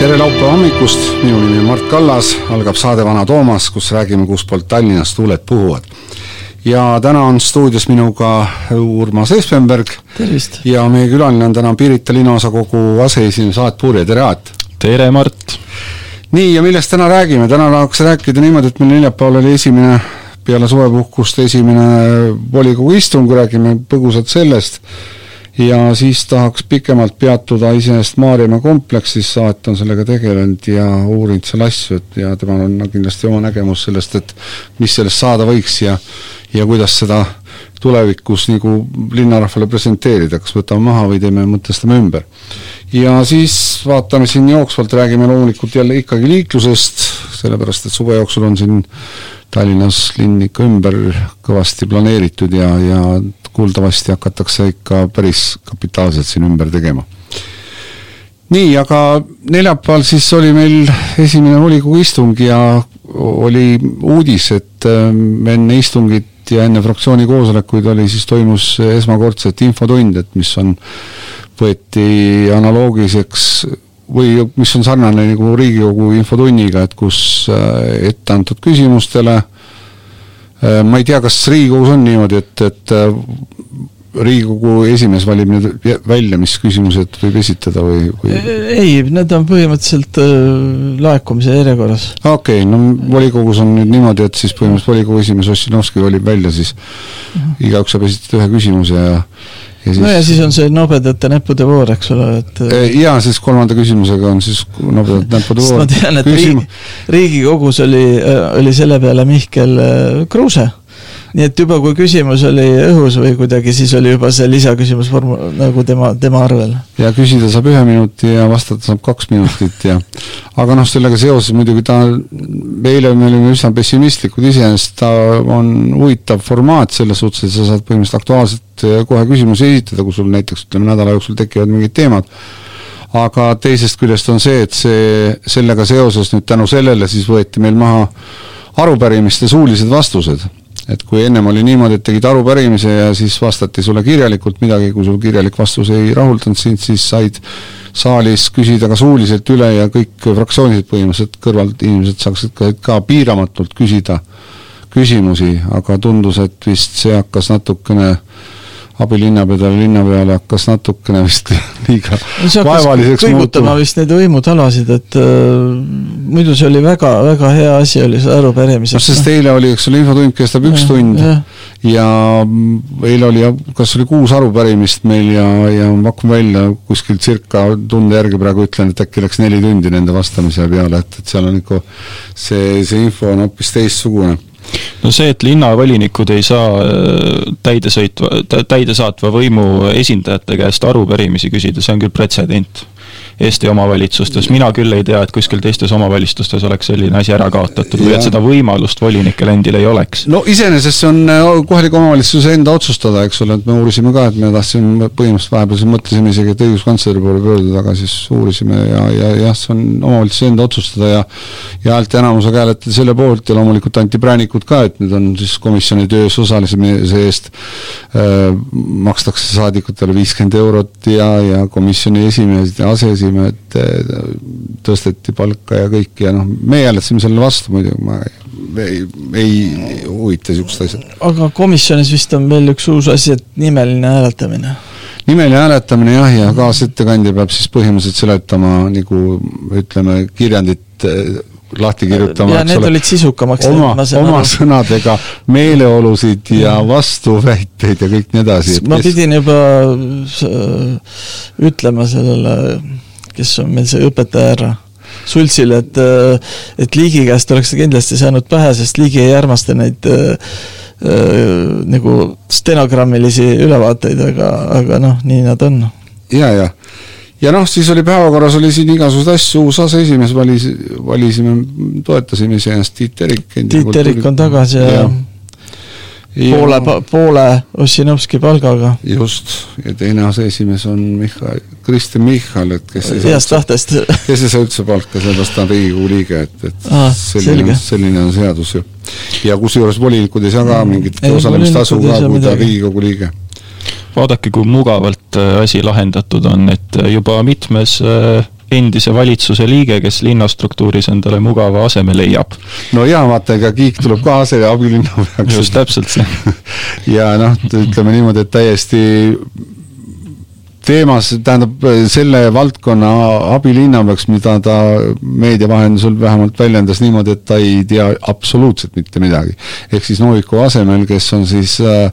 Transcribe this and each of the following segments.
tere laupäeva hommikust, minu nimi on Mart Kallas, algab saade Vana Toomas, kus räägime, kustpoolt Tallinnast tuuled puhuvad. ja täna on stuudios minuga Urmas Espenberg. ja meie külaline on täna Pirita linnaosakogu aseesimees Aet Puurja, tere Aet! tere, Mart! nii, ja millest täna räägime, täna tahaks rääkida niimoodi, et meil neljapäeval oli esimene peale suvepuhkust esimene volikogu istung, räägime põgusalt sellest ja siis tahaks pikemalt peatuda iseenesest Maarjamäe kompleksis, Saat on sellega tegelenud ja uurinud seal asju, et ja temal on kindlasti oma nägemus sellest, et mis sellest saada võiks ja ja kuidas seda tulevikus nagu linnarahvale presenteerida, kas võtame maha või teeme, mõtestame ümber. ja siis vaatame siin jooksvalt, räägime loomulikult jälle ikkagi liiklusest, sellepärast et suve jooksul on siin Tallinnas linn ikka ümber kõvasti planeeritud ja, ja kuuldavasti hakatakse ikka päris kapitaalselt siin ümber tegema. nii, aga neljapäeval siis oli meil esimene volikogu istung ja oli uudis, et ähm, enne istungit ja enne fraktsiooni koosolekuid oli siis, toimus esmakordselt infotund, et mis on, võeti analoogiliseks või mis on sarnane nagu Riigikogu infotunniga, et kus äh, ette antud küsimustele äh, ma ei tea, kas Riigikogus on niimoodi, et, et äh, Riigikogu esimees valib nüüd välja, mis küsimused võib esitada või, või...? ei, need on põhimõtteliselt laekumise järjekorras. okei okay,, no volikogus on nüüd niimoodi, et siis põhimõtteliselt volikogu esimees Ossinovski valib välja siis -huh. igaüks saab esitada ühe küsimuse ja ja siis... no ja siis on see nobedate näppude voor, eks ole, et jaa, siis kolmanda küsimusega on siis nobedate näppude voor. ma tean, et Küsimu... Riigikogus oli, oli selle peale Mihkel Kruuse nii et juba, kui küsimus oli õhus või kuidagi, siis oli juba see lisaküsimus vorm-, nagu tema, tema arvel. ja küsida saab ühe minuti ja vastata saab kaks minutit ja aga noh, sellega seoses muidugi ta, eile me olime üsna pessimistlikud iseenesest, ta on huvitav formaat selles suhtes, et sa saad põhimõtteliselt aktuaalselt eh, kohe küsimusi esitada, kui sul näiteks ütleme, nädala jooksul tekivad mingid teemad, aga teisest küljest on see, et see, sellega seoses nüüd tänu sellele siis võeti meil maha arupärimiste suulised vastused et kui ennem oli niimoodi, et tegid arupärimise ja siis vastati sulle kirjalikult midagi, kui sul kirjalik vastus ei rahuldanud sind, siis said saalis küsida ka suuliselt üle ja kõik fraktsioonid põhimõtteliselt kõrvalt inimesed saaksid ka, ka piiramatult küsida küsimusi, aga tundus, et vist see hakkas natukene äh, abilinnapeale, linnapeale hakkas natukene vist liiga vaevaliseks muutuma. vist neid võimutalasid, et äh, muidu see oli väga, väga hea asi, oli see arupärimise. noh, sest eile oli, eks ole, infotund kestab üks ja, tund ja, ja eile oli, kas oli kuus arupärimist meil ja, ja ma pakun välja kuskil circa tunde järgi praegu ütlen, et äkki läks neli tundi nende vastamise peale, et, et seal on ikka see, see info on hoopis teistsugune no see, et linnavolinikud ei saa äh, täidesõitva, täidesaatva võimu esindajate käest arupärimisi küsida, see on küll pretsedent Eesti omavalitsustes, mina küll ei tea, et kuskil teistes omavalitsustes oleks selline asi ära kaotatud või et seda võimalust volinikel endil ei oleks. no iseenesest see on äh, kohaliku omavalitsuse enda otsustada, eks ole, et me uurisime ka, et me tahtsime põhimõtteliselt vahepeal siin mõtlesime isegi, et õiguskantsleri poole pöörduda, aga siis uurisime ja, ja jah, see on omavalitsuse enda otsustada ja ja häälteenamusega hääletati selle poolt ja loomulikult anti präänikud ka, et nüüd on siis komisjoni töös osalemise eest äh, makstakse saadikutele viiskümmend eurot ja, ja komisjoni esimees ja aseesimees rääkisime, et eh, tõsteti palka ja kõik ja noh, me hääletasime sellele vastu muidugi, ma ei, ei huvita niisugused asjad. aga komisjonis vist on veel üks uus asi, et nimeline hääletamine? nimeline hääletamine jah, ja kaasettekandja peab siis põhimõtteliselt seletama nagu ütleme, kirjandit eh, lahti kirjutama. need ole, olid sisukamaks oma, oma sõnadega meeleolusid ja vastuväiteid ja kõik nii edasi. ma pidin juba äh, ütlema sellele kes on meil see õpetaja härra Sultsile, et et Ligi käest oleks ta kindlasti saanud pähe, sest Ligi ei armasta neid äh, äh, nagu stenogrammilisi ülevaateid, aga, aga noh, nii nad on. ja, ja ja noh, siis oli päevakorras oli siin igasuguseid asju, uus aseesimees valis, valisime, toetasime iseenesest Tiit Terik. Tiit Terik on tagasi ja, ja poole, poole Ossinovski palgaga. just, ja teine aseesimees on Michal, Kristjan Michal, et kes ei heast tahtest. kes ei saa üldse palka, sellepärast ta on Riigikogu liige, et, et ah, selline, selline on seadus ju. ja kusjuures volinikud ei saa ka mingit osalemistasu ka, kui ta on Riigikogu liige vaadake, kui mugavalt äh, asi lahendatud on, et äh, juba mitmes äh, endise valitsuse liige, kes linnastruktuuris endale mugava aseme leiab. no jaa, vaata, ega Kiik tuleb ka ase- ja abilinnapeaks. just, täpselt see ja noh, ütleme niimoodi, et täiesti teemas, tähendab selle valdkonna abilinnapeaks, mida ta meedia vahendusel vähemalt väljendas niimoodi, et ta ei tea absoluutselt mitte midagi. ehk siis Noviku asemel, kes on siis äh,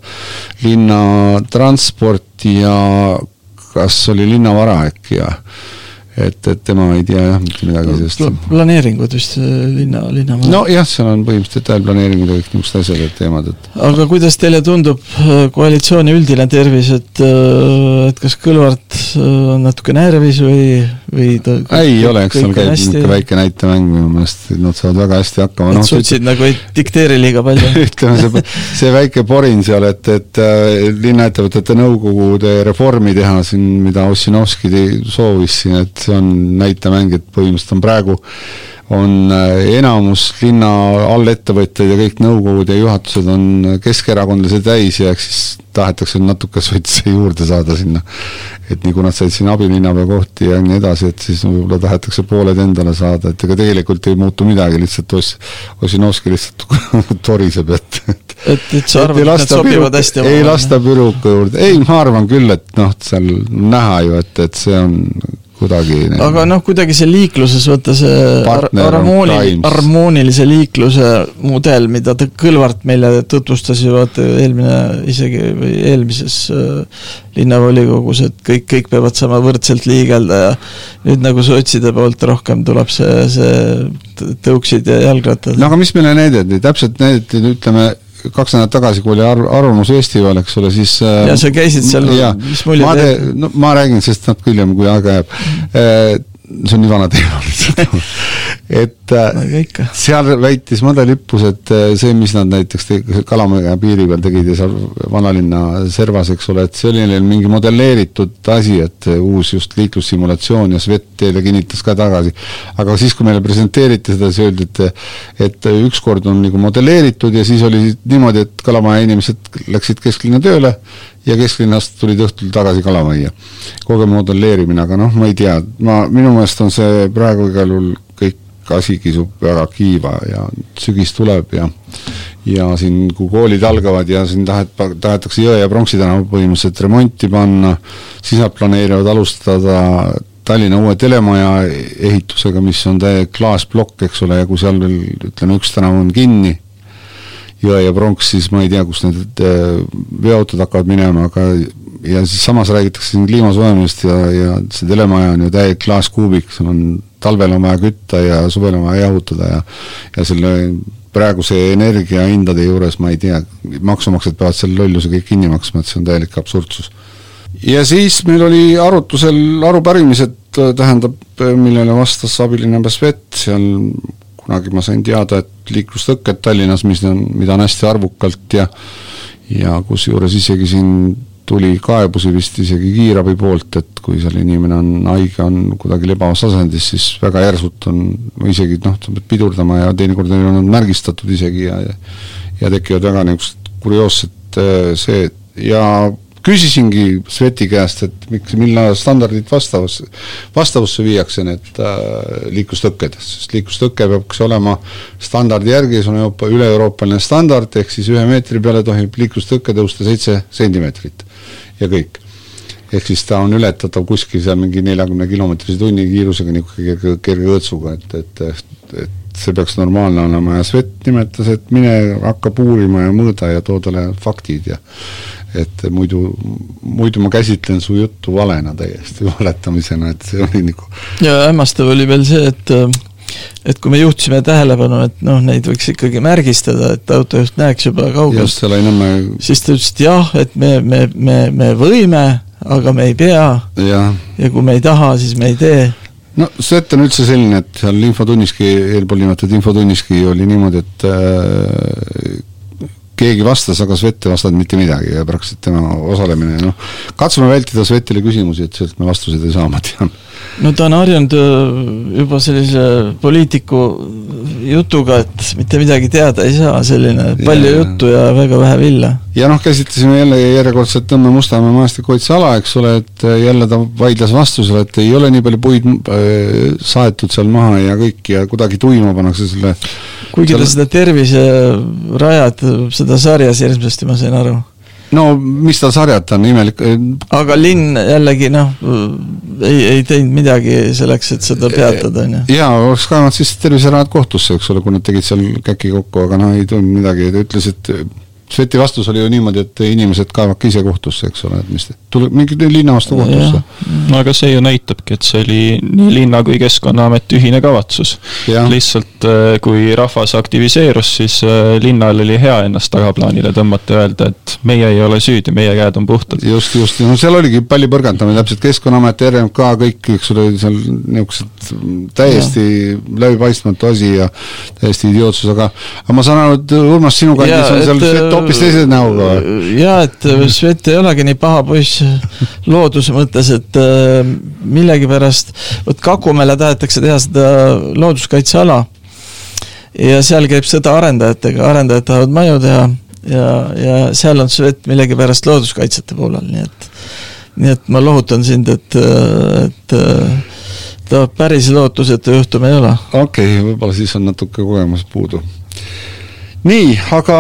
linnatransport ja kas oli linnavara äkki ja et, et tema ei tea jah mitte midagi sellest. planeeringud vist linna, linna nojah, seal on põhimõtteliselt detailplaneeringud ja kõik niisugused asjad, et teemad, et aga kuidas teile tundub äh, koalitsiooni üldine tervis, et äh, et kas Kõlvart äh, on natuke närvis või, või ta ei ole, eks seal käib niisugune väike näitemäng minu meelest, nad saavad väga hästi hakkama. et no, sotsid nagu ei dikteeri liiga palju ütleme, see, see väike porin seal, et, et linnaettevõtete nõukogude reformi teha siin, mida Ossinovski soovis siin, et see on näitemäng, et põhimõtteliselt on praegu on äh, enamus linna allettevõtjaid ja kõik nõukogud ja juhatused on keskerakondlased täis ja eks siis tahetakse natuke sotse juurde saada sinna. et nii kui nad said siin abilinnapea kohti ja nii edasi, et siis võib-olla tahetakse pooled endale saada, et ega tegelikult ei muutu midagi, lihtsalt Oss-, Ossinovski lihtsalt toriseb, et et et, et sa arvad, et need sobivad hästi ei lasta Püruka juurde, ei, ma arvan küll, et noh, seal näha ju, et, et see on kuidagi aga noh, kuidagi see liikluses, vaata see harmooni, harmoonilise liikluse mudel, mida ta Kõlvart meile tutvustas ju vaata eelmine isegi või eelmises äh, linnavolikogus, et kõik, kõik peavad saama võrdselt liigelda ja nüüd nagu sotside poolt rohkem tuleb see, see tõuksid ja jalgrattad. no aga mis meile näidati, täpselt näidati, ütleme kaks nädalat tagasi, kui oli ar-, Arvamusfestival, eks ole, siis äh, ja sa käisid seal, mis mulje teed? no ma räägin sellest natuke hiljem, kui aega jääb äh, see on nii vana teema. Lihtsalt et no, seal väitis Made Lippus, et äh, see, mis nad näiteks Kalamäe piiri peal tegid ja seal vanalinna servas, eks ole, et see oli neil mingi modelleeritud asi, et uus just liiklussimulatsioon ja Svet teile kinnitas ka tagasi. aga siis, kui meile presenteeriti seda, siis öeldi, et et ükskord on nagu modelleeritud ja siis oli niimoodi, et Kalamaja inimesed läksid kesklinna tööle ja kesklinnast tulid õhtul tagasi Kalamajja. kogu modelleerimine, aga noh, ma ei tea, ma, minu meelest on see praegu igal juhul asi kisub väga kiiva ja sügis tuleb ja ja siin, kui koolid algavad ja siin tahet-, tahetakse Jõe ja Pronksi tänava põhimõtteliselt remonti panna, siis nad planeerivad alustada Tallinna uue telemaja ehitusega, mis on täie klaasplokk, eks ole, ja kui seal veel ütleme, üks tänav on kinni, Jõe ja Pronks, siis ma ei tea, kus need äh, veoautod hakkavad minema, aga ja siis samas räägitakse siin kliima soojenemisest ja, ja see telemaja on ju täielik klaaskuubik, seal on talvel on vaja kütta ja suvel on vaja jahutada ja ja selle praeguse energiahindade juures ma ei tea, maksumaksjad peavad selle lolluse kõik kinni maksma, et see on täielik absurdsus. ja siis meil oli arutusel arupärimised, tähendab, millele vastas abilinnapea Svet, seal kunagi ma sain teada, et liiklustõkked Tallinnas, mis on, mida on hästi arvukalt ja ja kusjuures isegi siin tuli kaebusi vist isegi kiirabi poolt, et kui seal inimene on haige, on kuidagi lebavas asendis, siis väga järsult on isegi noh, sa pead pidurdama ja teinekord on nad märgistatud isegi ja ja tekivad väga niisugused kurioossed äh, see ja küsisingi Sveti käest, et miks, millal standardid vastavusse, vastavusse viiakse need äh, liiklustõkked, sest liiklustõke peaks olema standardi järgi, see on Euroopa, üle-euroopaline standard, ehk siis ühe meetri peale tohib liiklustõke tõusta seitse sentimeetrit ja kõik. ehk siis ta on ületatav kuskil seal mingi neljakümne kilomeetrise tunni kiirusega niisugune kerge, kerge õõtsuga, et, et, et see peaks normaalne olema ja Svet nimetas, et mine hakka puurima ja mõõda ja too talle faktid ja et muidu, muidu ma käsitlen su juttu valena täiesti, valetamisena, et see oli nagu ja hämmastav oli veel see, et et kui me juhtisime tähelepanu, et noh, neid võiks ikkagi märgistada, et autojuht näeks juba kaugelt, siis ta ütles, et jah, et me, me, me, me võime, aga me ei pea ja. kui me ei taha, siis me ei tee no set on üldse selline, et seal infotunniski, eelpool nimetatud infotunniski oli niimoodi, et äh, keegi vastas, aga Svet ei vastanud mitte midagi ja praktiliselt tema osalemine, noh, katsume vältida Svetile küsimusi, et sealt me vastuseid ei saa, ma tean. no ta on harjunud äh, juba sellise poliitiku jutuga, et mitte midagi teada ei saa, selline palju ja, juttu ja väga vähe villa. ja noh, käsitlesime jälle järjekordselt Tõmme Mustamäe maastikukaitseala, eks ole, et jälle ta vaidles vastusele, et ei ole nii palju puid äh, saetud seal maha ja kõik ja kuidagi tuima pannakse selle kuigi ta seda terviserajad, seda sarjas hirmsasti, ma sain aru no mis ta sarjata on, imelik aga linn jällegi noh, ei, ei teinud midagi selleks, et seda peatada, on ju. jaa, oleks kaevanud siis terviserajad kohtusse, eks ole, kui nad tegid seal käki kokku, aga noh, ei tulnud midagi, ta ütles, et Sveti vastus oli ju niimoodi, et inimesed kaevake ise kohtusse, eks ole, et mis, tuleb mingi linna vastu kohtusse. no aga see ju näitabki, et see oli nii linna kui Keskkonnaameti ühine kavatsus. lihtsalt äh, kui rahvas aktiviseerus, siis äh, linnal oli hea ennast tagaplaanile tõmmata ja öelda, et meie ei ole süüdi, meie käed on puhtad. just, just, no seal oligi palju põrgandamine, täpselt Keskkonnaamet, RMK, kõik, eks ole, seal niisugused täiesti ja. läbipaistmatu asi ja täiesti idiootsus, aga aga ma saan aru, et Urmas, sinu kandis on seal Svet hoopis teise näoga või? jaa, et äh, Svet ei olegi nii paha poiss looduse mõttes, et äh, millegipärast, vot Kakumäele tahetakse teha seda looduskaitseala ja seal käib sõda arendajatega, arendajad tahavad maju teha ja, ja seal on Svet millegipärast looduskaitsjate poolel, nii et nii et ma lohutan sind, et, et ta päris lootusetu juhtum ei ole. okei okay,, võib-olla siis on natuke kogemus puudu nii, aga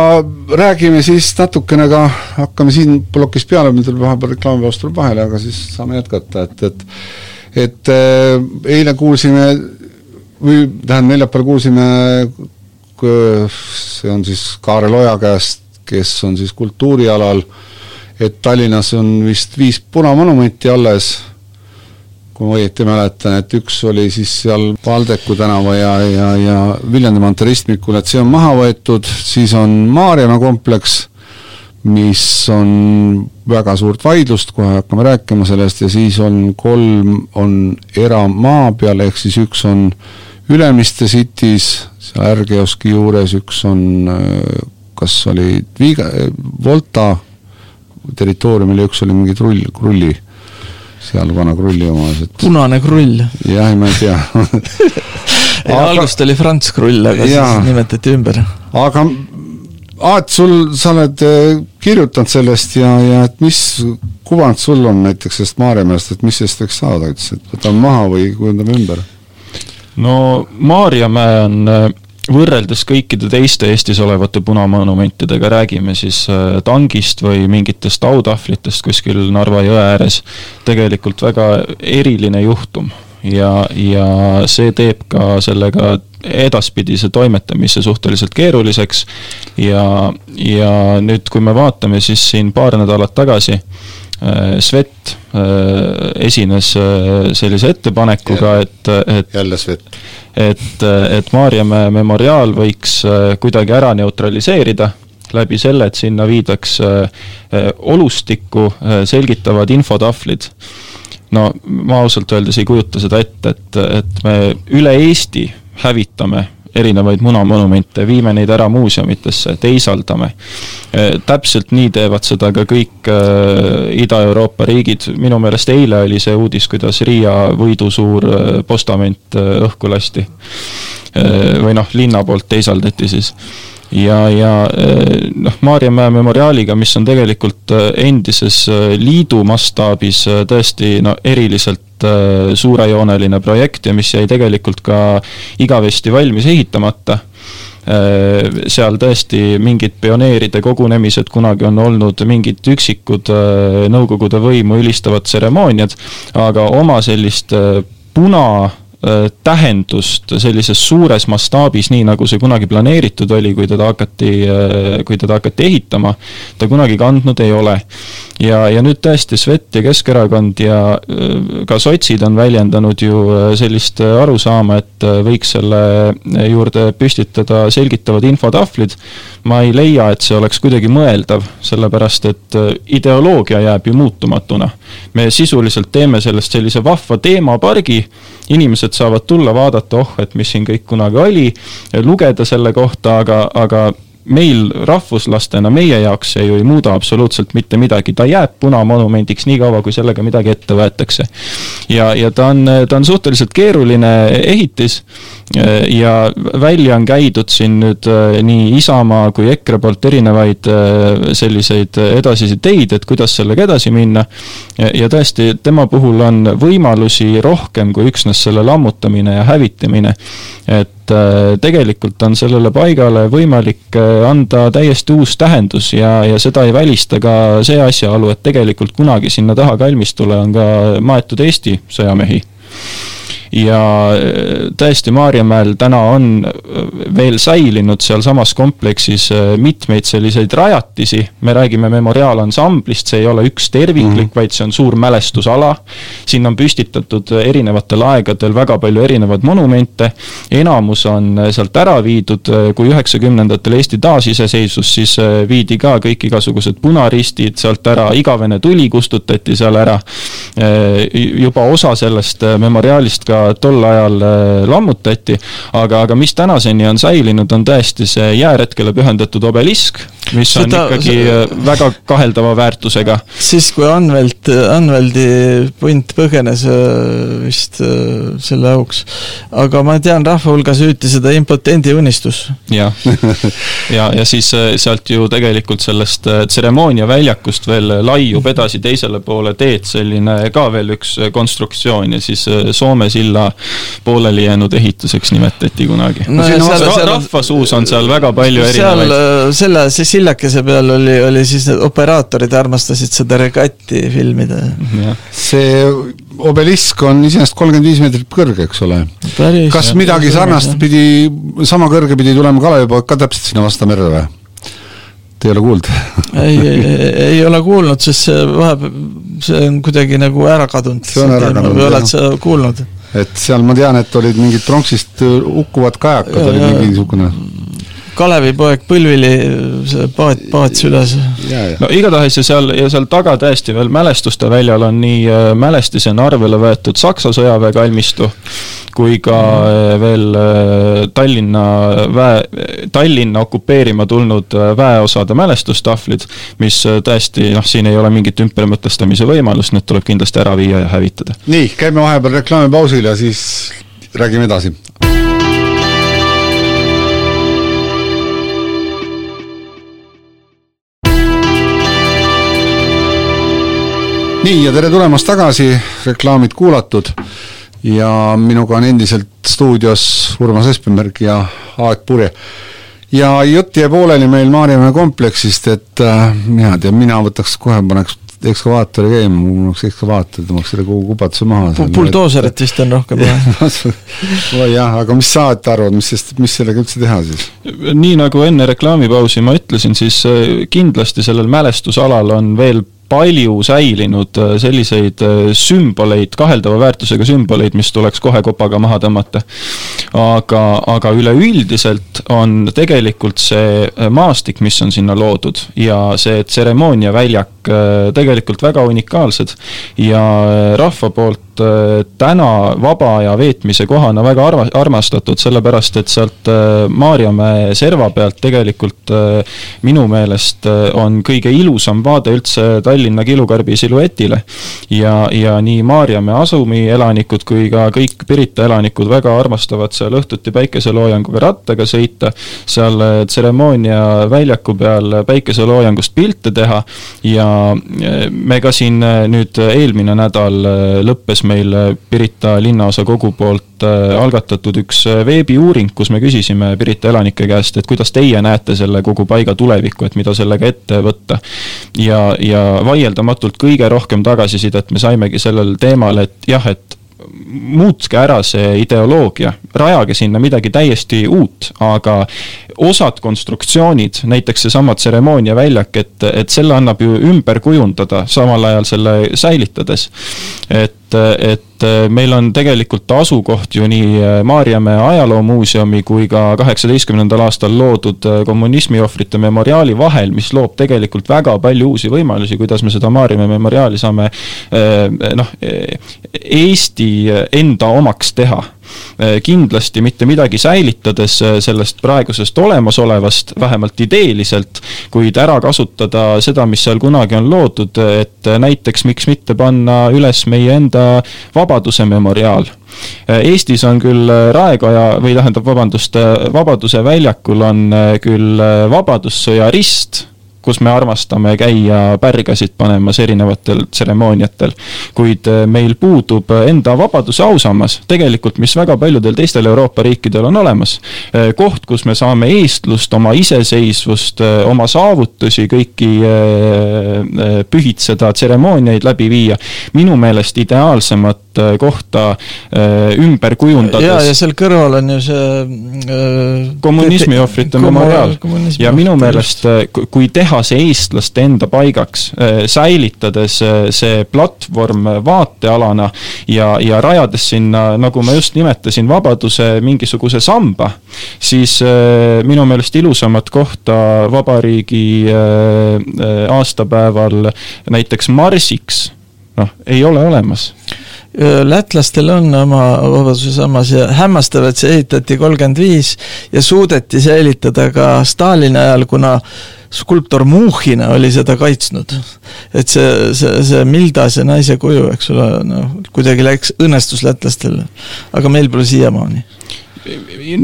räägime siis natukene ka, hakkame siin plokis peale, meil tuleb vahepeal reklaamipaus tuleb vahele, aga siis saame jätkata, et, et et äh, eile kuulsime või tähendab, neljapäeval kuulsime, see on siis Kaarel Oja käest, kes on siis kultuurialal, et Tallinnas on vist viis punamonumenti alles kui ma õieti mäletan, et üks oli siis seal Valdeku tänava ja, ja, ja Viljandimaa terroristmikul, et see on maha võetud, siis on Maarjamäe kompleks, mis on väga suurt vaidlust, kohe hakkame rääkima sellest, ja siis on kolm, on eramaa peal, ehk siis üks on Ülemiste City's, seal Ärgeoski juures, üks on kas oli Viiga, Volta territooriumil ja üks oli mingi trull, krulli seal vana krulli omas, et punane krull. jah, ma ei tea aga... algust oli Franz Krull, aga ja. siis nimetati ümber. aga Aat, sul, sa oled äh, kirjutanud sellest ja, ja et mis kuvand sul on näiteks sellest Maarjamäest, et mis sellest võiks saada, ütles, et võtame maha või kujundame ümber? no Maarjamäe on äh, võrreldes kõikide teiste Eestis olevate punamonumentidega, räägime siis äh, tangist või mingitest autahvlitest kuskil Narva jõe ääres, tegelikult väga eriline juhtum. Ja, ja see teeb ka sellega edaspidise toimetamise suhteliselt keeruliseks. Ja, ja nüüd, kui me vaatame, siis siin paar nädalat tagasi Svet äh, esines sellise ettepanekuga, et, et jälle Svet et, et Maarjamäe memoriaal võiks äh, kuidagi ära neutraliseerida läbi selle, et sinna viidaks äh, äh, olustikku selgitavad infotahvlid. no ma ausalt öeldes ei kujuta seda ette, et, et me üle Eesti hävitame erinevaid munamonumente, viime neid ära muuseumitesse, teisaldame. täpselt nii teevad seda ka kõik Ida-Euroopa riigid, minu meelest eile oli see uudis, kuidas Riia võidusuur postament õhku lasti. või noh, linna poolt teisaldati siis ja, ja noh, Maarjamäe memoriaaliga, mis on tegelikult endises liidu mastaabis tõesti no eriliselt Äh, suurejooneline projekt ja mis jäi tegelikult ka igavesti valmis ehitamata. Äh, seal tõesti mingid pioneeride kogunemised kunagi on olnud, mingid üksikud äh, Nõukogude võimu ülistavad tseremooniad, aga oma sellist puna Äh, tähendust sellises suures mastaabis, nii nagu see kunagi planeeritud oli, kui teda hakati, äh, kui teda hakati ehitama, ta kunagi kandnud ei ole. ja, ja nüüd tõesti Svet ja Keskerakond ja äh, ka sotsid on väljendanud ju sellist arusaama, et võiks selle juurde püstitada selgitavad infotahvlid. ma ei leia, et see oleks kuidagi mõeldav, sellepärast et ideoloogia jääb ju muutumatuna. me sisuliselt teeme sellest sellise vahva teemapargi, inimesed saavad tulla, vaadata, oh, et mis siin kõik kunagi oli, lugeda selle kohta, aga, aga meil rahvuslastena, meie jaoks see ju ei muuda absoluutselt mitte midagi, ta jääb punamonumendiks nii kaua, kui sellega midagi ette võetakse. ja, ja ta on, ta on suhteliselt keeruline ehitis ja välja on käidud siin nüüd nii Isamaa kui EKRE poolt erinevaid selliseid edasisi teid, et kuidas sellega edasi minna. ja tõesti, tema puhul on võimalusi rohkem kui üksnes selle lammutamine ja hävitamine. et tegelikult on sellele paigale võimalik anda täiesti uus tähendus ja, ja seda ei välista ka see asjaolu, et tegelikult kunagi sinna taha kalmistule on ka maetud Eesti sõjamehi ja äh, tõesti, Maarjamäel täna on äh, veel säilinud sealsamas kompleksis äh, mitmeid selliseid rajatisi, me räägime memoriaalansamblist, see ei ole üks terviklik mm, -hmm. vaid see on suur mälestusala, siin on püstitatud erinevatel aegadel väga palju erinevaid monumente, enamus on sealt ära viidud, kui üheksakümnendatel Eesti taasiseseisvus, siis viidi ka kõik igasugused punaristid sealt ära, igavene tuli kustutati seal ära, juba osa sellest memoriaalist ka tol ajal äh, lammutati, aga, aga mis tänaseni on säilinud, on tõesti see jääretkele pühendatud obelisk, mis on Seda, ikkagi see... Äh, väga kaheldava väärtusega. siis, kui Anvelt, Anveldi punt põgenes äh, vist selle auks, aga ma tean, rahva hulgas hüüti seda impotendi unistus. jah, ja, ja siis sealt ju tegelikult sellest tseremooniaväljakust veel laiub edasi teisele poole teed selline ka veel üks konstruktsioon ja siis Soome silla pooleli jäänud ehituseks nimetati kunagi no,. Seal... rahvasuus on seal väga palju erinevaid. seal selle, see sillakese peal oli, oli siis need operaatorid armastasid seda regatti filmida. see obelisk on iseenesest kolmkümmend viis meetrit kõrge, eks ole. kas jah, midagi sarnast pidi, sama kõrge pidi tulema Kalevipoeg ka täpselt sinna vastu merre või? Te ei ole kuulnud ei, ei, ei ole kuulnud, sest see vahepeal, see on kuidagi nagu ära kadunud. see on ära kadunud, jah. oled sa kuulnud? et seal ma tean, et olid mingid pronksist hukkuvad kajakad, oli mingi niisugune Kalevipoeg Põlvili, see paat, paats üles. no igatahes ja seal, ja seal taga tõesti veel mälestuste väljal on nii äh, mälestisena arvele võetud Saksa sõjaväe kalmistu kui ka äh, veel äh, Tallinna väe, Tallinna okupeerima tulnud väeosade mälestustahvlid, mis tõesti noh, siin ei ole mingit ümbermõtestamise võimalust, need tuleb kindlasti ära viia ja hävitada. nii, käime vahepeal reklaamipausil ja siis räägime edasi nii, ja tere tulemast tagasi, reklaamid kuulatud ja minuga on endiselt stuudios Urmas Espenberg ja Aeg Purje. ja jutt jäi pooleli meil Maarjamäe kompleksist, et äh, mina tean, mina võtaks kohe, paneks ekskavaatori käima, mul oleks ekskavaator, tõmbaks selle kogu kubatuse maha. buldooserit vist on rohkem vaja jah, aga mis sa arvad, mis sest, mis sellega üldse teha siis? nii nagu enne reklaamipausi ma ütlesin, siis äh, kindlasti sellel mälestusalal on veel palju säilinud äh, selliseid äh, sümboleid, kaheldava väärtusega sümboleid, mis tuleks kohe kopaga maha tõmmata. aga, aga üleüldiselt on tegelikult see äh, maastik, mis on sinna loodud ja see tseremooniaväljak tegelikult väga unikaalsed ja rahva poolt täna vaba aja veetmise kohana väga arva-, armastatud, sellepärast et sealt Maarjamäe serva pealt tegelikult minu meelest on kõige ilusam vaade üldse Tallinna Tallinna kilukarbi siluetile. ja, ja nii Maarjamäe asumi elanikud kui ka kõik Pirita elanikud väga armastavad seal õhtuti päikeseloojanguga rattaga sõita, seal äh, tseremoonia väljaku peal päikeseloojangust pilte teha ja äh, me ka siin äh, nüüd eelmine nädal lõppes meil Pirita linnaosa kogu poolt algatatud üks veebiuuring, kus me küsisime Pirita elanike käest, et kuidas teie näete selle kogu paiga tulevikku, et mida sellega ette võtta. ja, ja vaieldamatult kõige rohkem tagasisidet me saimegi sellel teemal, et jah, et muutke ära see ideoloogia, rajage sinna midagi täiesti uut, aga osad konstruktsioonid, näiteks seesama tseremooniaväljak, et, et selle annab ju ümber kujundada, samal ajal selle säilitades. et, et meil on tegelikult asukoht ju nii Maarjamäe ajaloomuuseumi kui ka kaheksateistkümnendal aastal loodud kommunismiohvrite memoriaali vahel, mis loob tegelikult väga palju uusi võimalusi, kuidas me seda Maarjamäe memoriaali saame noh, Eesti enda omaks teha kindlasti mitte midagi säilitades sellest praegusest olemasolevast, vähemalt ideeliselt, kuid ära kasutada seda, mis seal kunagi on loodud, et näiteks miks mitte panna üles meie enda Vabaduse memoriaal. Eestis on küll Raekoja või tähendab, vabandust, Vabaduse väljakul on küll Vabadussõja rist kus me armastame käia pärgasid panemas erinevatel tseremooniatel. kuid äh, meil puudub enda vabaduse ausammas, tegelikult mis väga paljudel teistel Euroopa riikidel on olemas. Äh, koht, kus me saame eestlust, oma iseseisvust, oma saavutusi kõiki pühitseda, tseremooniaid läbi viia. minu meelest ideaalsemat kohta ümber kujundades. ja, ja seal kõrval on ju see äh, kommunismi ohvrite memoriaal. ja minu meelest, kui teha see eestlaste enda paigaks, äh, säilitades äh, see platvorm vaatealana ja, ja rajades sinna, nagu ma just nimetasin, vabaduse mingisuguse samba, siis äh, minu meelest ilusamat kohta vabariigi aastapäeval näiteks marsiks, noh, ei ole olemas lätlastel on oma Vabaduse sammas ja hämmastav, et see ehitati kolmkümmend viis ja suudeti säilitada ka Stalini ajal, kuna skulptor Muhhina oli seda kaitsnud. et see, see, see Mildase naise kuju, eks ole, noh, kuidagi läks, õnnestus lätlastel, aga meil pole siiamaani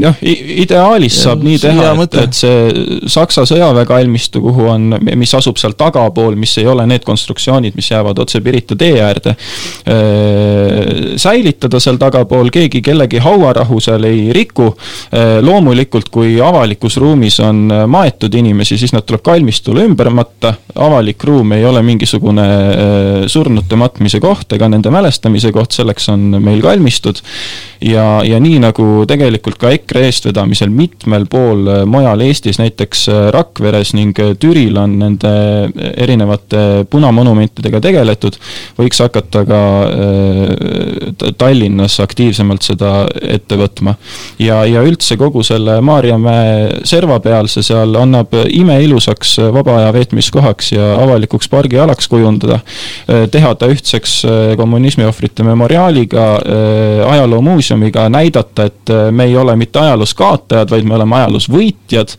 noh, ideaalis saab ja, nii teha, et, et see Saksa sõjaväe kalmistu, kuhu on, mis asub seal tagapool, mis ei ole need konstruktsioonid, mis jäävad otse Pirita tee äärde, säilitada seal tagapool, keegi kellegi hauarahu seal ei riku, loomulikult kui avalikus ruumis on maetud inimesi, siis nad tuleb kalmistule ümber matta, avalik ruum ei ole mingisugune surnute matmise koht ega nende mälestamise koht, selleks on meil kalmistud ja, ja nii nagu tegelikult ka EKRE eestvedamisel mitmel pool äh, mujal Eestis, näiteks äh, Rakveres ning äh, Türil on nende erinevate punamonumentidega tegeletud, võiks hakata ka Tallinnas aktiivsemalt seda ette võtma. ja, ja üldse kogu selle Maarjamäe servapealse seal annab imeilusaks vaba aja veetmiskohaks ja avalikuks pargialaks kujundada, teha ta ühtseks kommunismi ohvrite memoriaaliga, ajaloomuuseumiga, muuseum'iga näidata, et äh, me ei ole mitte ajaloos kaotajad, vaid me oleme ajaloos võitjad.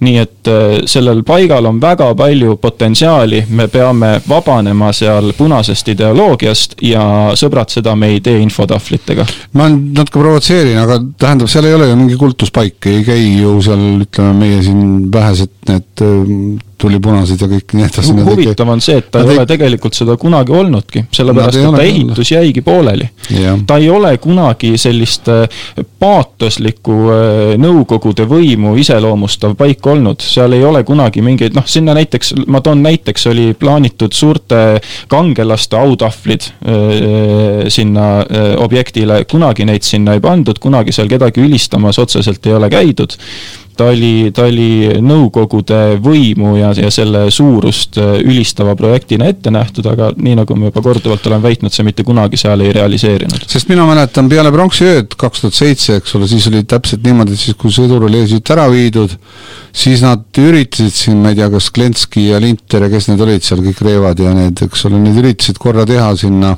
nii et äh, sellel paigal on väga palju potentsiaali, me peame vabanema seal punasest ideoloogiast ja sõbrad, seda me ei tee infotahvlitega. ma natuke provotseerin, aga tähendab, seal ei ole ju mingi kultuspaik, ei käi ju seal, ütleme, meie siin vähesed need äh, tulipunased ja kõik nii edasi. huvitav on see, et ta ei ole tegelikult seda kunagi olnudki, sellepärast et ta ehitus jäigi pooleli. ta ei ole kunagi sellist äh, paatoslikku äh, nõukogude võimu iseloomustav paik olnud, seal ei ole kunagi mingeid, noh, sinna näiteks, ma toon näiteks, oli plaanitud suurte kangelaste autahvlid äh, sinna objektile, kunagi neid sinna ei pandud, kunagi seal kedagi ülistamas otseselt ei ole käidud ta oli, ta oli Nõukogude võimu ja, ja selle suurust äh, ülistava projektina ette nähtud, aga nii, nagu ma juba korduvalt olen väitnud, see mitte kunagi seal ei realiseerinud. sest mina mäletan peale pronksiööd kaks tuhat seitse, eks ole, siis oli täpselt niimoodi, et siis kui sõdur oli siit ära viidud, siis nad üritasid siin, ma ei tea, kas Klenski ja Linter ja kes need olid seal, kõik Reevad ja need, eks ole, need üritasid korra teha sinna,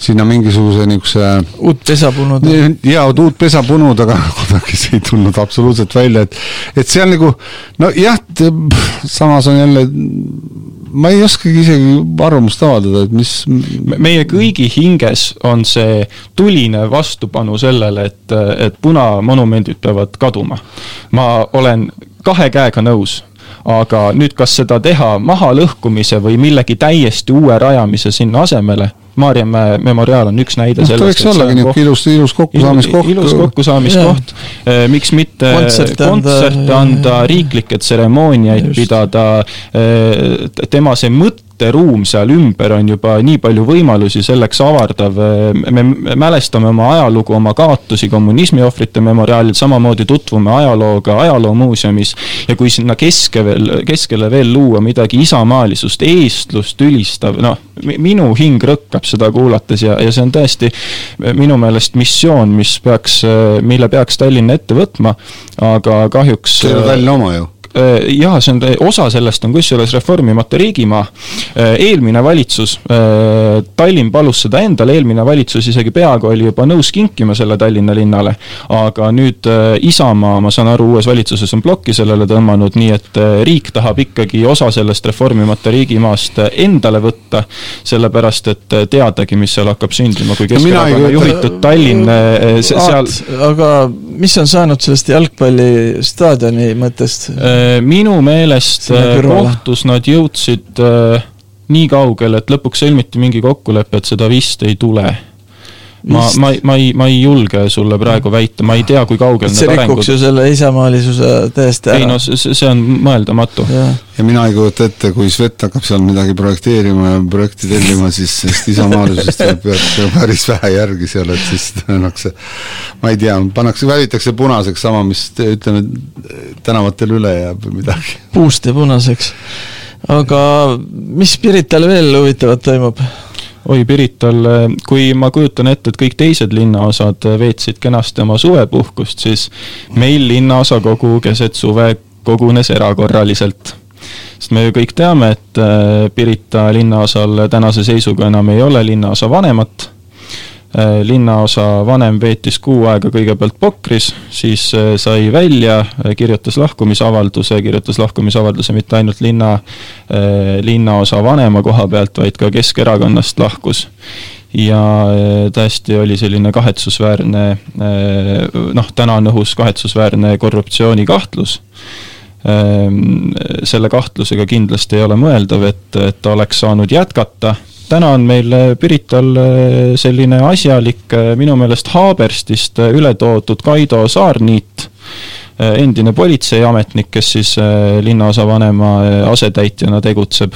sinna mingisuguse niisuguse uut pesa punud. jaa, uut pesa punud, aga kuidagi see ei tulnud absoluutselt välja, et et seal nagu nojah, samas on jälle ma ei oskagi isegi arvamust avaldada, et mis meie kõigi hinges on see tuline vastupanu sellele, et, et punamonumendid peavad kaduma. ma olen kahe käega nõus aga nüüd, kas seda teha mahalõhkumise või millegi täiesti uue rajamise sinna asemele, Maarjamäe memoriaal on üks näide no, sellest. võiks ollagi niisugune ilus, ilus kokkusaamiskoht. ilus kokkusaamiskoht, eh, miks mitte kontserte anda, anda, riiklikke tseremooniaid pidada, tema see mõte, mõtteruum seal ümber on juba nii palju võimalusi selleks avardav. me mälestame oma ajalugu, oma kaotusi kommunismi ohvrite memoriaalil, samamoodi tutvume ajalooga ajaloomuuseumis. ja kui sinna keske veel, keskele veel luua midagi isamaalisust, eestlust ülistav, noh, minu hing rõkkab seda kuulates ja, ja see on tõesti minu meelest missioon, mis peaks, mille peaks Tallinn ette võtma, aga kahjuks. see ei ole Tallinna oma ju jaa, see on, osa sellest on kusjuures reformimata riigimaa. Äh, eelmine valitsus, äh, Tallinn palus seda endale, eelmine valitsus isegi peaaegu oli juba nõus kinkima selle Tallinna linnale, aga nüüd Isamaa, ma saan aru, uues valitsuses on plokki sellele tõmmanud, nii et riik tahab ikkagi osa sellest reformimata riigimaast endale võtta, sellepärast et teadagi, mis seal hakkab sündima, kui Keskerakonna juhitud Tallinn seal aga mis on saanud sellest jalgpallistaadioni mõttest? Äh, minu meelest äh, kohtus nad jõudsid äh, nii kaugele, et lõpuks sõlmiti mingi kokkulepe, et seda vist ei tule ma, ma, ma ei, ma ei julge sulle praegu väita, ma ei tea, kui kaugel see rikuks ju selle isamaalisuse täiesti ära. ei no see, see on mõeldamatu. ja mina ei kujuta ette, kui Svet hakkab seal midagi projekteerima ja projekti tellima, siis sellest isamaalisusest jääb päris vähe järgi seal, et siis tõenäoliselt ma ei tea, pannakse, välitakse punaseks sama, mis ütleme, tänavatel üle jääb või midagi. puust ja punaseks. aga mis Pirital veel huvitavat toimub? Oi Pirital, kui ma kujutan ette, et kõik teised linnaosad veetsid kenasti oma suvepuhkust, siis meil linnaosakogu keset suve kogunes erakorraliselt. sest me ju kõik teame, et äh, Pirita linnaosal tänase seisuga enam ei ole linnaosa vanemat linnaosa vanem veetis kuu aega kõigepealt Pokris, siis äh, sai välja, äh, kirjutas lahkumisavalduse, kirjutas lahkumisavalduse mitte ainult linna, linnaosa vanema koha pealt, vaid ka Keskerakonnast lahkus ja tõesti oli selline kahetsusväärne noh, täna on õhus kahetsusväärne korruptsioonikahtlus. selle kahtlusega kindlasti ei ole mõeldav, et, et ta oleks saanud jätkata täna on meil äh, Pirital äh, selline asjalik, äh, minu meelest Haaberstist üle toodud Kaido Saarniit, endine politseiametnik, kes siis linnaosavanema asetäitjana tegutseb.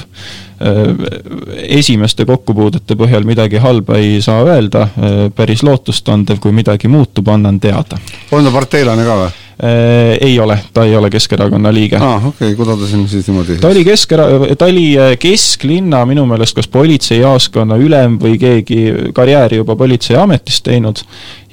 esimeste kokkupuudete põhjal midagi halba ei saa öelda, päris lootustandev, kui midagi muutub, annan teada. on ta parteilane ka või? Äh, ei ole, ta ei ole Keskerakonna liige. aa, okei okay,, kuidas ta siin siis niimoodi ta oli Keskera-, ta oli äh, kesklinna minu meelest kas politseijaoskonna ülem või keegi karjääri juba politseiametis teinud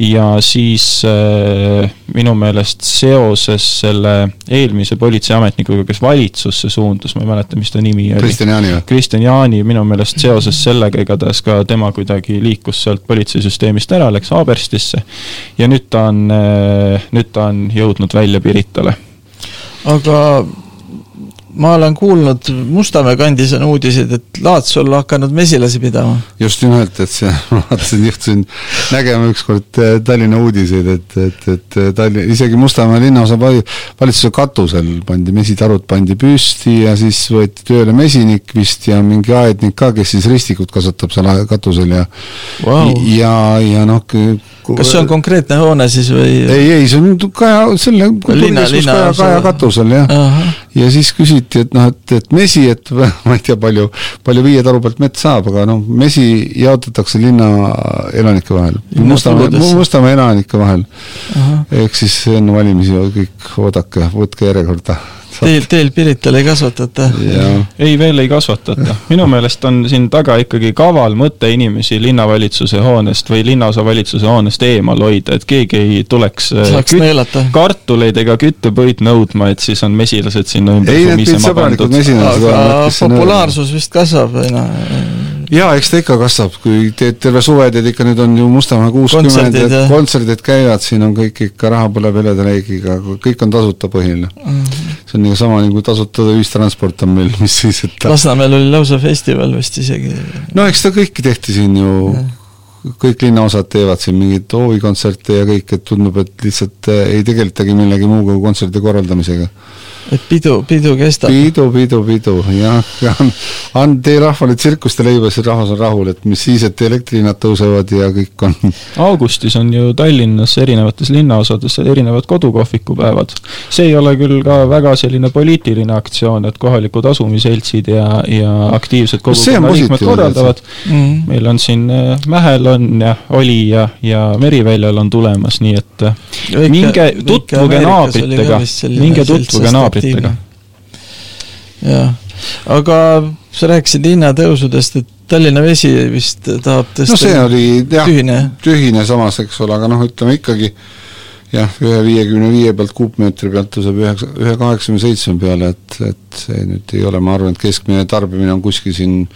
ja siis äh, minu meelest seoses selle eelmise politseiametnikuga, kes valitsusse suundus, ma ei mäleta, mis ta nimi oli. Kristjan Jaani või? Kristjan Jaani, minu meelest seoses sellega igatahes ka tema kuidagi liikus sealt politseisüsteemist ära, läks Haaberstisse ja nüüd ta on nüüd ta on jõudnud jõudnud välja Piritale. aga ma olen kuulnud, Mustamäe kandis on uudiseid, et Laats olla hakanud mesilasi pidama. just nimelt, et see, ma vaatasin, juhtusin nägema ükskord äh, Tallinna uudiseid, et, et, et äh, Tallinn, isegi Mustamäe linnaosa valitsuse katusel pandi mesitarud pandi püsti ja siis võeti tööle mesinik vist ja mingi aednik ka, kes siis ristikut kasvatab seal katusel ja wow. ja, ja noh, kas see on konkreetne hoone siis või? ei, ei, see on Kaja, selle linna Kaja, Kaja katusel jah. ja siis küsiti, et noh, et, et mesi, et ma ei tea, palju, palju viie taru pealt mett saab, aga noh, mesi jaotatakse linna elanike vahel. Mustamäe, Mustamäe elanike vahel. ehk siis enne valimisi kõik oodake, võtke järjekorda Teil, teil Pirital ei kasvatata? ei, veel ei kasvatata. minu meelest on siin taga ikkagi kaval mõte inimesi linnavalitsuse hoonest või linnaosavalitsuse hoonest eemal hoida, et keegi ei tuleks äh, küt, kartuleid ega küttepuid nõudma, et siis on mesilased sinna ümber ei, need sõbralikud mesilased aga populaarsus vist kasvab või noh jaa, eks ta ikka kasvab, kui teed terve suve, teed ikka, nüüd on ju Mustamäe kuuskümmend, et kontserdid käivad, siin on kõik ikka, raha põleb heleda leigiga, kõik on tasuta põhiline. Mm. see on nagu sama nagu tasuta ühistransport on meil, mis siis, et Lasnamäel oli lausa festival vist isegi. no eks ta kõike tehti siin ju. Ja kõik linnaosad teevad siin mingeid hoovikontserte ja kõik, et tundub, et lihtsalt äh, ei tegeltagi millegi muuga kui kontserdi korraldamisega et pidu, pidu kestab. pidu, pidu, pidu, jah, ja on, tee rahvale tsirkust ja leiba, siis rahvas on rahul, et mis siis, et elektrihinnad tõusevad ja kõik on. augustis on ju Tallinnas erinevates linnaosades erinevad kodukohvikupäevad. see ei ole küll ka väga selline poliitiline aktsioon, et kohalikud asumiseltsid ja, ja aktiivsed kogukonna liikmed korraldavad mm. meil on siin äh, Mähel on ja oli ja, ja Meriväljal on tulemas, nii et äh, minge tutvuge naabritega, minge tutvuge naabritega naabritega. jah, aga sa rääkisid hinnatõusudest, et Tallinna Vesi vist tahab tõsta no see oli jah, tühine, tühine samas, eks ole, aga noh, ütleme ikkagi jah, ühe viiekümne viie pealt kuupmeetri pealt tõuseb üheksa, ühe kaheksakümne seitsme peale, et, et see nüüd ei ole, ma arvan, et keskmine tarbimine on kuskil siin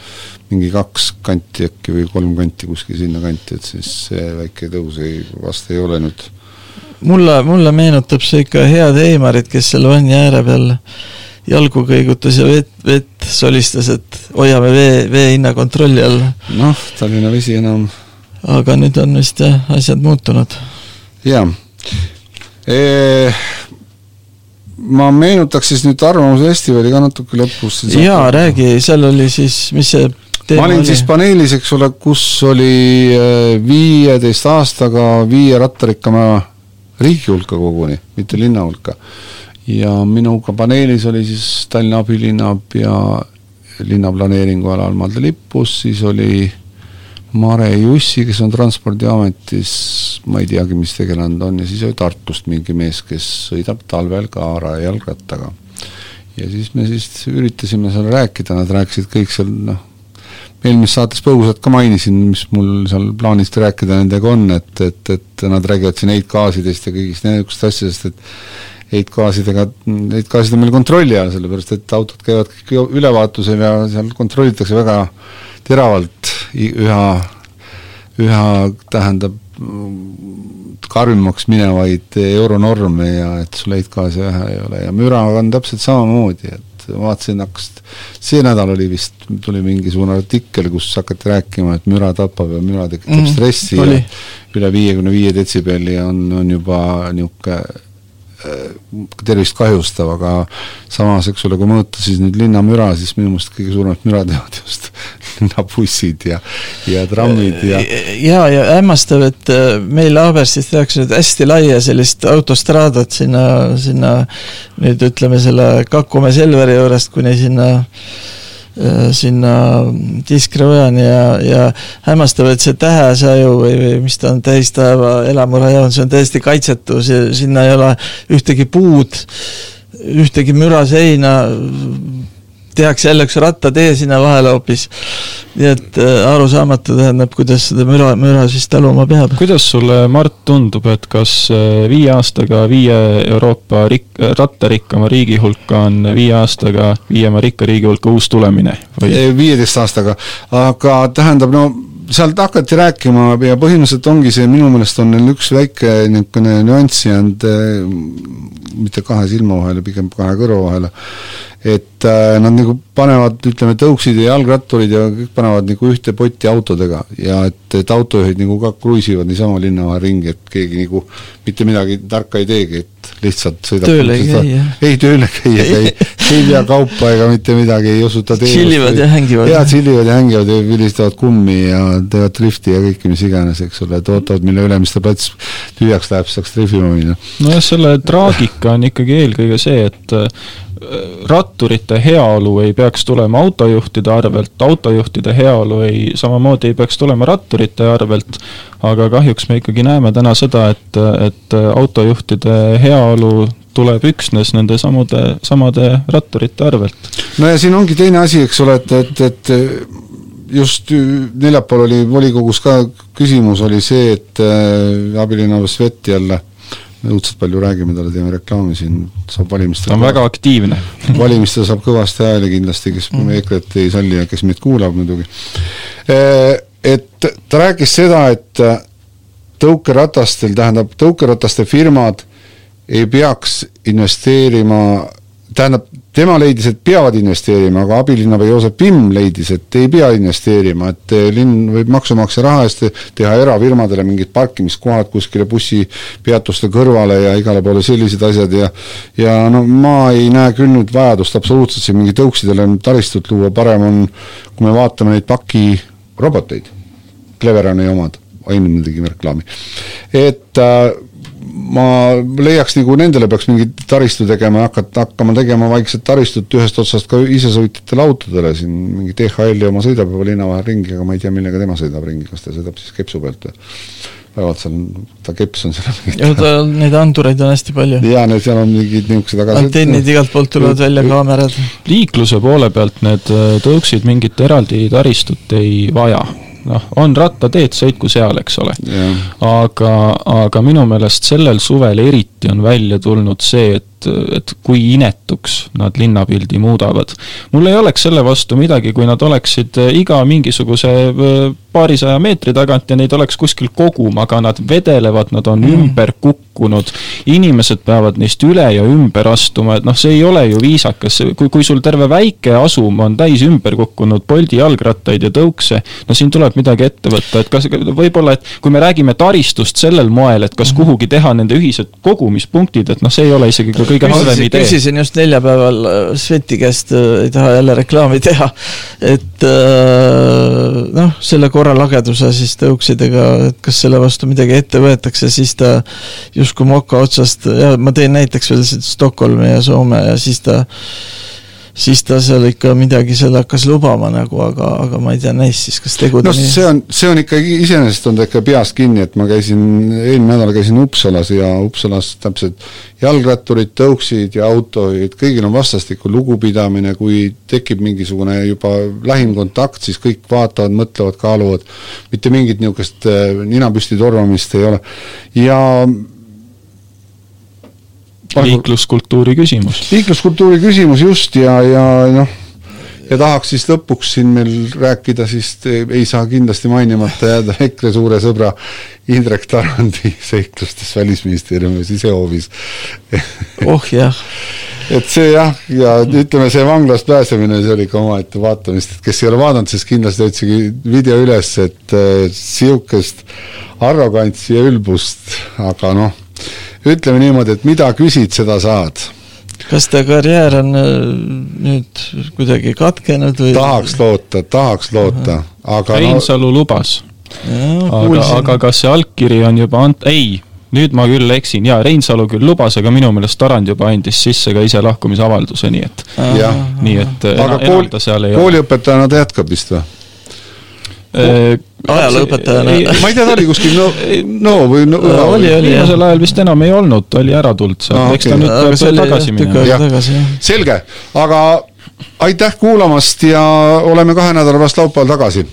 mingi kaks kanti äkki või kolm kanti kuskil sinna kanti, et siis see väike tõus ei, vast ei ole nüüd mulle, mulle meenutab see ikka head Eimarit, kes seal vanni ääre peal jalgu kõigutas ja vett, vett solistas, et hoiame vee, vee hinna kontrolli all. noh, Tallinna Vesi enam aga nüüd on vist jah, asjad muutunud. jaa e ma meenutaks siis nüüd Arvamusfestivali ka natuke lõpus. jaa, räägi, seal oli siis, mis see ma olin oli? siis paneelis, eks ole, kus oli äh, viieteist aastaga viie rattarikkama riigi hulka koguni, mitte linna hulka. ja minuga paneelis oli siis Tallinna abilinnapea linnaplaneeringu alal Malde Lippus, siis oli Mare Jussi, kes on Transpordiametis, ma ei teagi, mis tegelane ta on, ja siis oli Tartust mingi mees, kes sõidab talvel ka raejalgrattaga. ja siis me siis üritasime seal rääkida, nad rääkisid kõik seal noh, eelmises saates põgusalt ka mainisin, mis mul seal plaanis rääkida nendega on, et, et, et nad räägivad siin heitgaasidest ja kõigist niisugustest asjadest, et heitgaasidega, heitgaasid on meil kontrolli all, sellepärast et autod käivad kõik ülevaatusel ja seal kontrollitakse väga teravalt üha, üha tähendab karmimaks minevaid euronorme ja et sul heitgaasi vähe ei ole ja müraga on täpselt samamoodi, et vaatasin, hakkas, see nädal oli vist, tuli mingisugune artikkel, kus hakati rääkima, et müra tapab ja müra tekitab mm, stressi oli. ja üle viiekümne viie detsibelli on, on juba niisugune tervist kahjustav, aga samas, eks ole, kui mõõta siis nüüd linnamüra, siis minu meelest kõige suuremat müra teevad just linnabussid ja, ja trammid ja ja, ja hämmastav, et äh, meil Haaberstis tehakse nüüd hästi laia sellist autostraadat sinna, sinna nüüd ütleme selle Kakumäe Selveri juurest kuni sinna Äh, sinna Tiskre ojani ja, ja hämmastav, et see tähesaju või, või mis ta on, täistaeva elamurajoon, see on täiesti kaitsetu, see, sinna ei ole ühtegi puud, ühtegi müraseina, tehakse jälle üks rattatee sinna vahele hoopis. nii et äh, arusaamatu tähendab, kuidas seda müra, müra siis taluma peab. kuidas sulle, Mart, tundub, et kas äh, viie aastaga viie Euroopa rik-, rattarikkama riigi hulka on viie aastaga viiema rikka riigi hulka uus tulemine või? viieteist aastaga, aga tähendab, no sealt hakati rääkima ja põhimõtteliselt ongi see, minu meelest on neil üks väike niisugune nüanss jäänud äh, mitte kahe silma vahele, pigem kahe kõrva vahele, et äh, nad nagu panevad, ütleme, tõuksid ja jalgratturid ja kõik panevad nagu ühte potti autodega ja et, et autojuhid nagu ka kruiisivad niisama linna vahel ringi, et keegi nagu mitte midagi tarka ei teegi, et lihtsalt sõidab tööle ei käi, jah? ei, tööle käia ei, ei vea kaupa ega mitte midagi, ei osuta teenust. tšillivad ja hängivad. jaa, tšillivad ja hängivad ja vilistavad kummi ja teevad drifti ja kõike, mis iganes, eks ole, et ootavad, mille Ülemiste plats tühjaks läheb, saaks trihvima minna. nojah, selle traagika on ikkagi eelkõige see, et ratturite heaolu ei peaks tulema autojuhtide arvelt, autojuhtide heaolu ei, samamoodi ei peaks tulema ratturite arvelt, aga kahjuks me ikkagi näeme täna seda, et, et autojuhtide heaolu tuleb üksnes nende samude, samade ratturite arvelt. no ja siin ongi teine asi, eks ole, et, et, et just neljapäeval oli volikogus ka küsimus oli see, et äh, abilinnapea Sveti jälle õudselt palju räägime talle, teeme reklaami siin, saab valimistel ta on väga aktiivne valimistel saab kõvasti hääli kindlasti, kes mm. EKRE-t ei salli ja kes meid kuulab muidugi. Et ta rääkis seda, et tõukeratastel, tähendab, tõukerataste firmad ei peaks investeerima, tähendab, tema leidis, et peavad investeerima, aga abilinnapea Joosep Pimm leidis, et ei pea investeerima, et eh, linn võib maksumaksja raha eest teha erafirmadele mingid parkimiskohad kuskile bussipeatuste kõrvale ja igale poole sellised asjad ja ja no ma ei näe küll nüüd vajadust absoluutselt siin mingi tõuksidele taristut luua, parem on, kui me vaatame neid pakiroboteid, Cleveroni omad, enne me tegime reklaami, et äh, ma leiaks nagu nendele peaks mingi taristu tegema ja hakata, hakkama tegema vaikselt taristut ühest otsast ka isesõitjatele autodele, siin mingi DHL-i oma sõidab juba linna vahel ringi, aga ma ei tea, millega tema sõidab ringi, kas ta sõidab siis kepsu pealt või? vaevalt seal, ta keps on seal ja ta, neid andureid on hästi palju. jaa, need seal on mingid niisugused aga antennid igalt poolt tulevad välja, kaamerad. liikluse poole pealt need äh, tõuksid mingit eraldi taristut ei vaja noh, on rattateed, sõitku seal, eks ole. aga, aga minu meelest sellel suvel eriti on välja tulnud see, et et kui inetuks nad linnapildi muudavad. mul ei oleks selle vastu midagi, kui nad oleksid iga mingisuguse äh, paarisaja meetri tagant ja neid oleks kuskil kogum, aga nad vedelevad, nad on mm. ümber kukkunud, inimesed peavad neist üle ja ümber astuma, et noh, see ei ole ju viisakas, kui, kui sul terve väike asum on täis ümber kukkunud Bolti jalgrattaid ja tõukse, no siin tuleb midagi ette võtta, et kas võib-olla, et kui me räägime taristust sellel moel, et kas mhm. kuhugi teha nende ühised kogumispunktid, et noh, see ei ole isegi ka kõige halvem idee. küsisin just neljapäeval äh, Sveti käest, äh, ei taha jälle reklaami teha, et äh, noh, selle korralageduse siis tõuksidega, et kas selle vastu midagi ette võetakse, siis ta justkui moka otsast, ja ma tõin näiteks veel Stockholmi ja Soome ja siis ta siis ta seal ikka midagi seal hakkas lubama nagu, aga, aga ma ei tea neist siis, kas tegude no see on, see on ikkagi, iseenesest on ta ikka peast kinni, et ma käisin, eelmine nädal käisin Uppsalas ja Uppsalas täpselt jalgratturid, tõuksid ja autojuhid, kõigil on vastastikku lugupidamine, kui tekib mingisugune juba lähim kontakt, siis kõik vaatavad, mõtlevad, kaaluvad, mitte mingit niisugust äh, ninapüsti tormamist ei ole. ja liikluskultuuri küsimus. liikluskultuuri küsimus just ja, ja noh, ja tahaks siis lõpuks siin meil rääkida, siis ei saa kindlasti mainimata jääda EKRE suure sõbra Indrek Tarandi seiklustes Välisministeeriumi sisehoovis oh jah et see jah, ja ütleme, see vanglast pääsemine, see oli ka omaette vaatamist, et kes ei ole vaadanud, siis kindlasti otsige video üles, et sihukest arrogantsi ja ülbust, aga noh ütleme niimoodi, et mida küsid, seda saad. kas ta karjäär on äh, nüüd kuidagi katkenud või? tahaks loota, tahaks loota, aga Reinsalu no... lubas. aga, aga kas see allkiri on juba ant-, ei, nüüd ma küll eksin, jaa, Reinsalu küll lubas, aga minu meelest Tarand juba andis sisse ka ise lahkumisavalduse, nii et, nii et aga kool, kooliõpetajana ta jätkab vist või? Ajalooõpetajana. ma ei tea, ta oli kuskil no, no või no, no oli, oli viimasel ajal vist enam ei olnud, ta oli ära tulnud sealt. Ah,, eks okay. ta nüüd aga peab tagasi minema. selge, aga aitäh kuulamast ja oleme kahe nädala pärast laupäeval tagasi